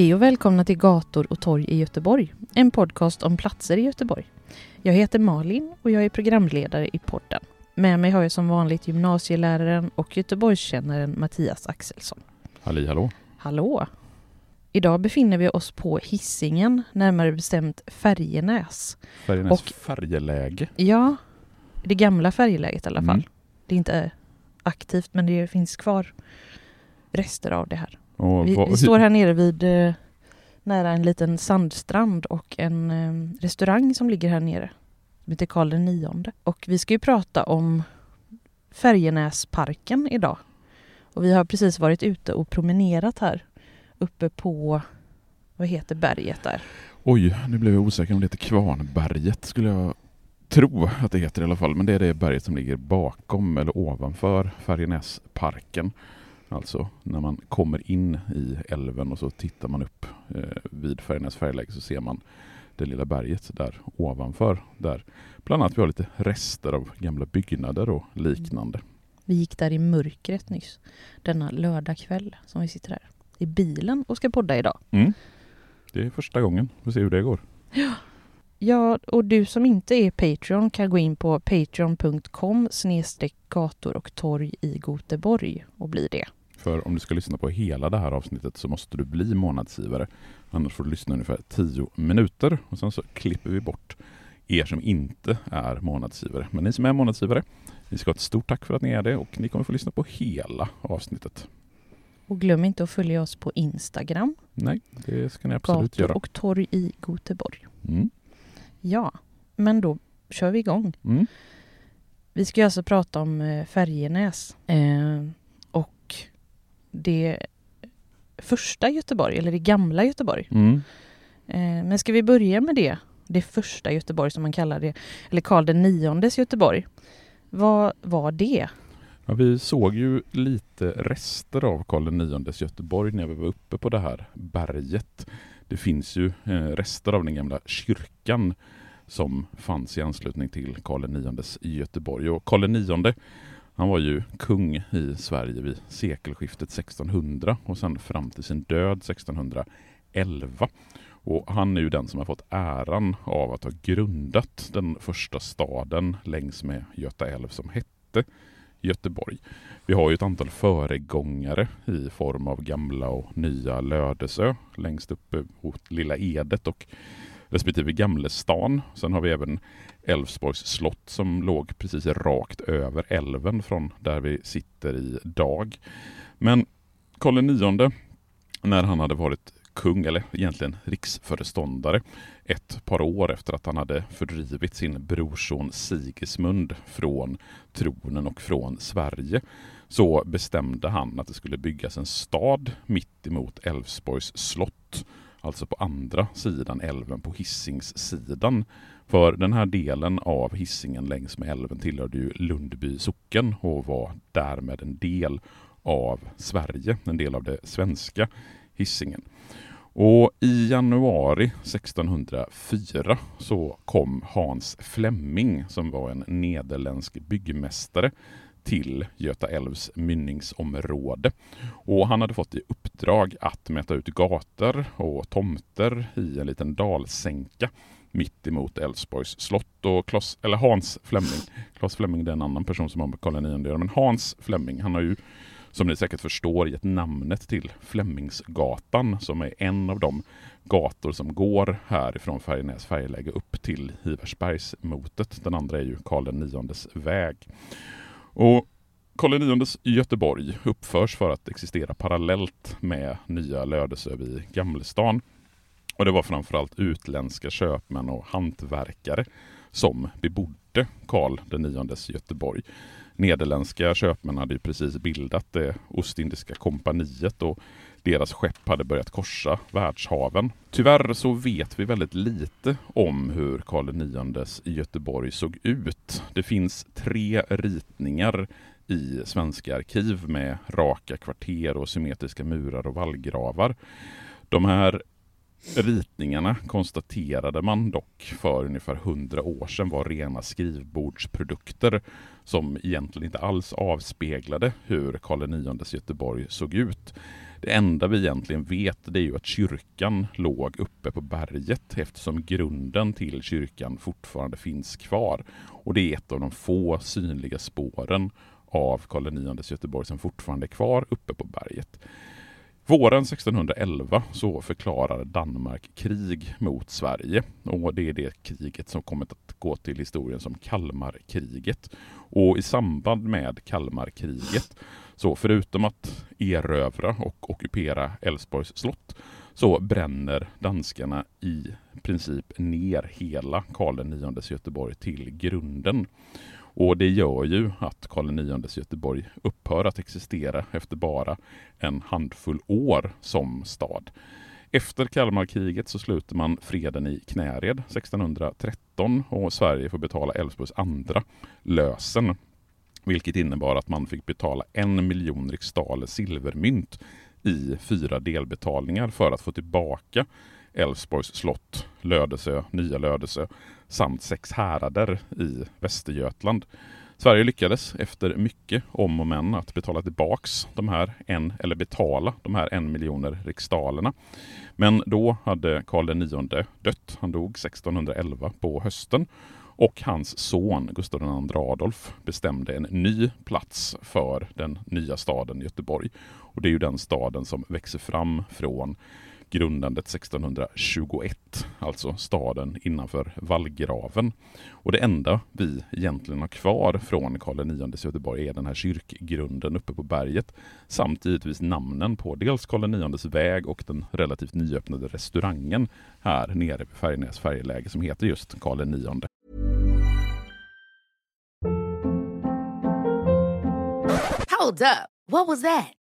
Hej och välkomna till Gator och torg i Göteborg, en podcast om platser i Göteborg. Jag heter Malin och jag är programledare i podden. Med mig har jag som vanligt gymnasieläraren och Göteborgskännaren Mattias Axelsson. Halli hallå. Hallå! Idag befinner vi oss på Hissingen, närmare bestämt Färjenäs. Färjenäs Och- färjeläge. Ja, det gamla färjeläget i alla fall. Mm. Det är inte aktivt men det finns kvar rester av det här. Vi, vad- vi står här nere vid eh, nära en liten sandstrand och en eh, restaurang som ligger här nere. Som heter Karl den nionde. Och vi ska ju prata om Färjenäsparken idag. Och vi har precis varit ute och promenerat här uppe på, vad heter berget där? Oj, nu blev jag osäker om det heter Kvarnberget skulle jag tro att det heter i alla fall. Men det är det berget som ligger bakom eller ovanför Färjenäsparken. Alltså när man kommer in i älven och så tittar man upp eh, vid Färjenäs färjeläge så ser man det lilla berget där ovanför. Där bland annat vi har lite rester av gamla byggnader och liknande. Vi gick där i mörkret nyss, denna lördagkväll som vi sitter här i bilen och ska podda idag. Mm. Det är första gången. Vi får se hur det går. Ja, och du som inte är Patreon kan gå in på patreon.com snedstreck gator och torg i Goteborg och bli det. För om du ska lyssna på hela det här avsnittet så måste du bli månadsgivare. Annars får du lyssna ungefär 10 minuter och sen så klipper vi bort er som inte är månadsgivare. Men ni som är månadsgivare, ni ska ha ett stort tack för att ni är det och ni kommer få lyssna på hela avsnittet. Och glöm inte att följa oss på Instagram, Nej, det ska ni absolut gator göra. och torg i Goteborg. Mm. Ja, men då kör vi igång. Mm. Vi ska alltså prata om eh, Färjenäs eh, det första Göteborg, eller det gamla Göteborg. Mm. Eh, men ska vi börja med det? Det första Göteborg som man kallar det, eller Karl den niondes Göteborg. Vad var det? Ja, vi såg ju lite rester av Karl IX Göteborg när vi var uppe på det här berget. Det finns ju eh, rester av den gamla kyrkan som fanns i anslutning till Karl IX i Göteborg. Och Karl IX han var ju kung i Sverige vid sekelskiftet 1600 och sen fram till sin död 1611. Och han är ju den som har fått äran av att ha grundat den första staden längs med Göta älv som hette Göteborg. Vi har ju ett antal föregångare i form av gamla och nya Lödesö längst uppe mot Lilla Edet och respektive Gamlestan. Sen har vi även Älvsborgs slott som låg precis rakt över älven från där vi sitter idag. Men Karl IX, när han hade varit kung, eller egentligen riksföreståndare, ett par år efter att han hade fördrivit sin brorson Sigismund från tronen och från Sverige så bestämde han att det skulle byggas en stad mitt emot Älvsborgs slott. Alltså på andra sidan älven, på Hisingssidan. För den här delen av Hisingen längs med älven tillhörde ju Lundby socken och var därmed en del av Sverige, en del av det svenska Hisingen. Och i januari 1604 så kom Hans Flemming som var en nederländsk byggmästare till Göta älvs mynningsområde. Och han hade fått i uppdrag att mäta ut gator och tomter i en liten dalsänka mitt emot Älvsborgs slott. Och Klas, eller Hans Flemming, Klas Flemming det är en annan person som har med Karl IX att göra, men Hans Flemming han har ju som ni säkert förstår gett namnet till Flemingsgatan som är en av de gator som går härifrån Färjenäs färjeläge upp till Hiversbergsmotet. Den andra är ju Karl IX väg. Och Karl IX Göteborg uppförs för att existera parallellt med Nya Lödöse vid Gamlestan. Och det var framförallt utländska köpmän och hantverkare som bebodde Karl IX Göteborg. Nederländska köpmän hade ju precis bildat det Ostindiska kompaniet och deras skepp hade börjat korsa världshaven. Tyvärr så vet vi väldigt lite om hur Karl IX i Göteborg såg ut. Det finns tre ritningar i svenska arkiv med raka kvarter och symmetriska murar och vallgravar. De här ritningarna konstaterade man dock för ungefär hundra år sedan var rena skrivbordsprodukter som egentligen inte alls avspeglade hur Karl IX Göteborg såg ut. Det enda vi egentligen vet det är ju att kyrkan låg uppe på berget eftersom grunden till kyrkan fortfarande finns kvar. Och det är ett av de få synliga spåren av Karl IX Göteborg som fortfarande är kvar uppe på berget. Våren 1611 så förklarade Danmark krig mot Sverige och det är det kriget som kommit att gå till historien som Kalmarkriget. Och i samband med Kalmarkriget så förutom att erövra och ockupera Älvsborgs slott så bränner danskarna i princip ner hela Karl IX Göteborg till grunden. Och det gör ju att Karl IX Göteborg upphör att existera efter bara en handfull år som stad. Efter Kalmarkriget så sluter man freden i Knäred 1613 och Sverige får betala Älvsborgs andra lösen. Vilket innebar att man fick betala en miljon riksdaler silvermynt i fyra delbetalningar för att få tillbaka Älvsborgs slott, Lödöse, Nya Lödöse samt sex härader i Västergötland. Sverige lyckades efter mycket om och men att betala tillbaks de här en, eller betala de här en miljoner riksdalerna. Men då hade Karl IX dött. Han dog 1611 på hösten och hans son Gustav II Adolf bestämde en ny plats för den nya staden Göteborg. Och det är ju den staden som växer fram från grundandet 1621, alltså staden innanför vallgraven. Och det enda vi egentligen har kvar från Karl IX Göteborg är den här kyrkgrunden uppe på berget samt givetvis namnen på dels Karl IX väg och den relativt nyöppnade restaurangen här nere vid Färjenäs färjeläge som heter just Karl IX. Hold up. What was that?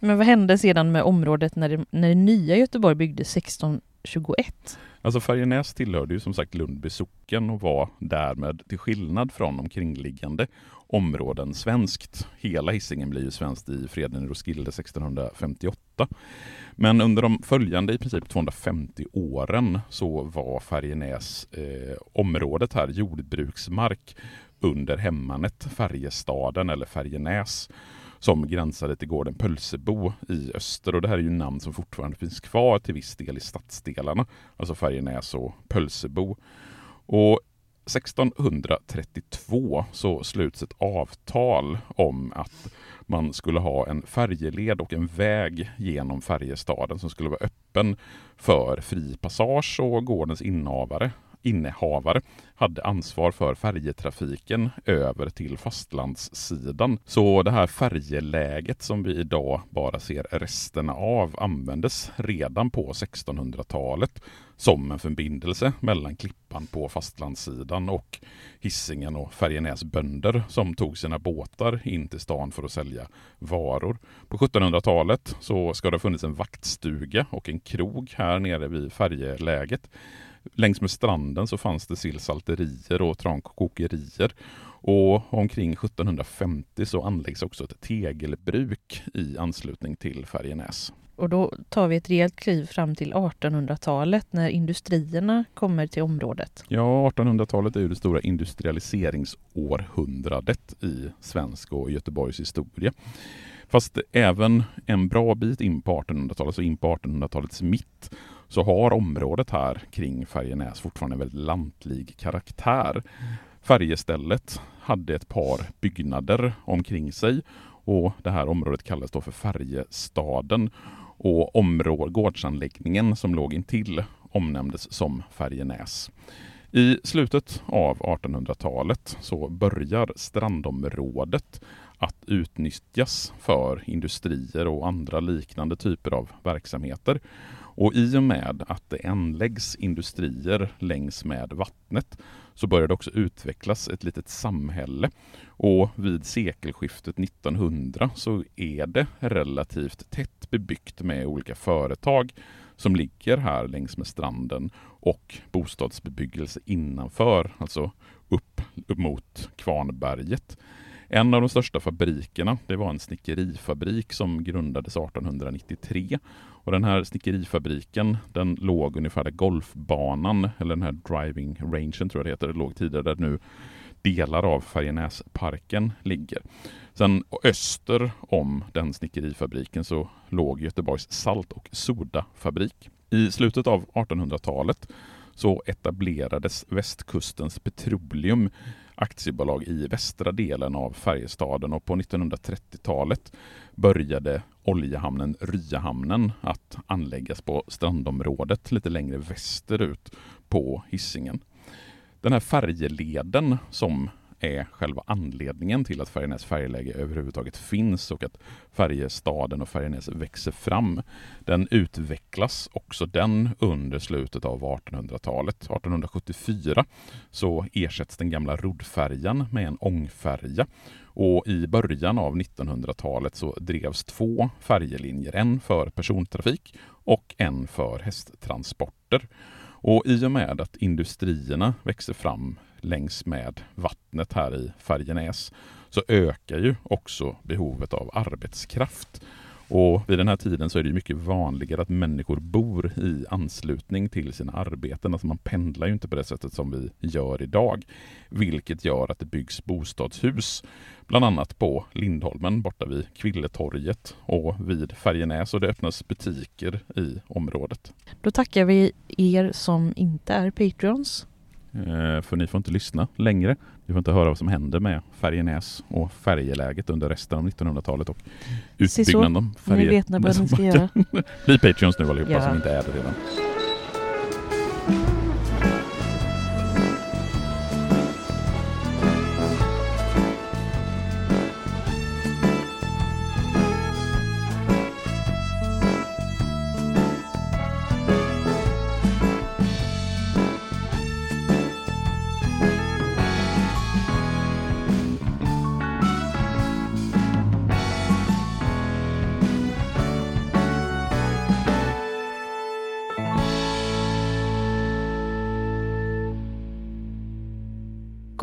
Men vad hände sedan med området när det, när det nya Göteborg byggdes 1621? Alltså Färjenäs tillhörde ju som sagt Lundby socken och var därmed till skillnad från omkringliggande områden svenskt. Hela Hisingen blir ju svenskt i freden i Roskilde 1658. Men under de följande i princip 250 åren så var Färjenäs eh, området här jordbruksmark under hemmanet Färjestaden eller Färjenäs som gränsade till gården Pölsebo i öster. Och det här är ju namn som fortfarande finns kvar till viss del i stadsdelarna, alltså Färjenäs och Pölsebo. Och 1632 så sluts ett avtal om att man skulle ha en färjeled och en väg genom Färjestaden som skulle vara öppen för fri passage och gårdens innehavare innehavare hade ansvar för färjetrafiken över till fastlandssidan. Så det här färjeläget som vi idag bara ser resterna av användes redan på 1600-talet som en förbindelse mellan Klippan på fastlandssidan och Hisingen och Färjenäs bönder som tog sina båtar in till stan för att sälja varor. På 1700-talet så ska det ha funnits en vaktstuga och en krog här nere vid färjeläget. Längs med stranden så fanns det sillsalterier och trankokerier. Och omkring 1750 så anläggs också ett tegelbruk i anslutning till Färjenäs. Och då tar vi ett rejält kliv fram till 1800-talet när industrierna kommer till området. Ja, 1800-talet är ju det stora industrialiseringsårhundradet i svensk och Göteborgs historia. Fast även en bra bit in på 1800-talet, så in på 1800-talets mitt, så har området här kring Färjenäs fortfarande en väldigt lantlig karaktär. Färjestället hade ett par byggnader omkring sig och det här området kallades då för Färjestaden. Och områd, gårdsanläggningen som låg intill omnämndes som Färjenäs. I slutet av 1800-talet så börjar strandområdet att utnyttjas för industrier och andra liknande typer av verksamheter. Och i och med att det anläggs industrier längs med vattnet så börjar det också utvecklas ett litet samhälle. Och vid sekelskiftet 1900 så är det relativt tätt bebyggt med olika företag som ligger här längs med stranden och bostadsbebyggelse innanför, alltså upp, upp mot Kvarnberget. En av de största fabrikerna det var en snickerifabrik som grundades 1893. Och den här snickerifabriken den låg ungefär där golfbanan, eller den här driving rangen tror jag det heter, det låg tidigare där nu delar av Färjenäsparken ligger. Sen öster om den snickerifabriken så låg Göteborgs salt och sodafabrik. I slutet av 1800-talet så etablerades Västkustens Petroleum aktiebolag i västra delen av Färjestaden och på 1930-talet började oljehamnen Ryahamnen att anläggas på strandområdet lite längre västerut på Hisingen. Den här färjeleden som är själva anledningen till att Färjenäs färjeläge överhuvudtaget finns och att Färjestaden och Färjenäs växer fram. Den utvecklas också den under slutet av 1800-talet. 1874 så ersätts den gamla roddfärjan med en ångfärja och i början av 1900-talet så drevs två färjelinjer, en för persontrafik och en för hästtransporter. Och i och med att industrierna växer fram längs med vattnet här i Färjenäs så ökar ju också behovet av arbetskraft. Och vid den här tiden så är det mycket vanligare att människor bor i anslutning till sina arbeten. Alltså man pendlar ju inte på det sättet som vi gör idag. Vilket gör att det byggs bostadshus. Bland annat på Lindholmen borta vid Kvilletorget och vid Färjenäs och det öppnas butiker i området. Då tackar vi er som inte är Patreons för ni får inte lyssna längre. Ni får inte höra vad som händer med Färjenäs och färjeläget under resten av 1900-talet och utbyggnaden av färje... Ni vet vad ni ska göra. Bli Patreons nu allihopa ja. som inte är det redan.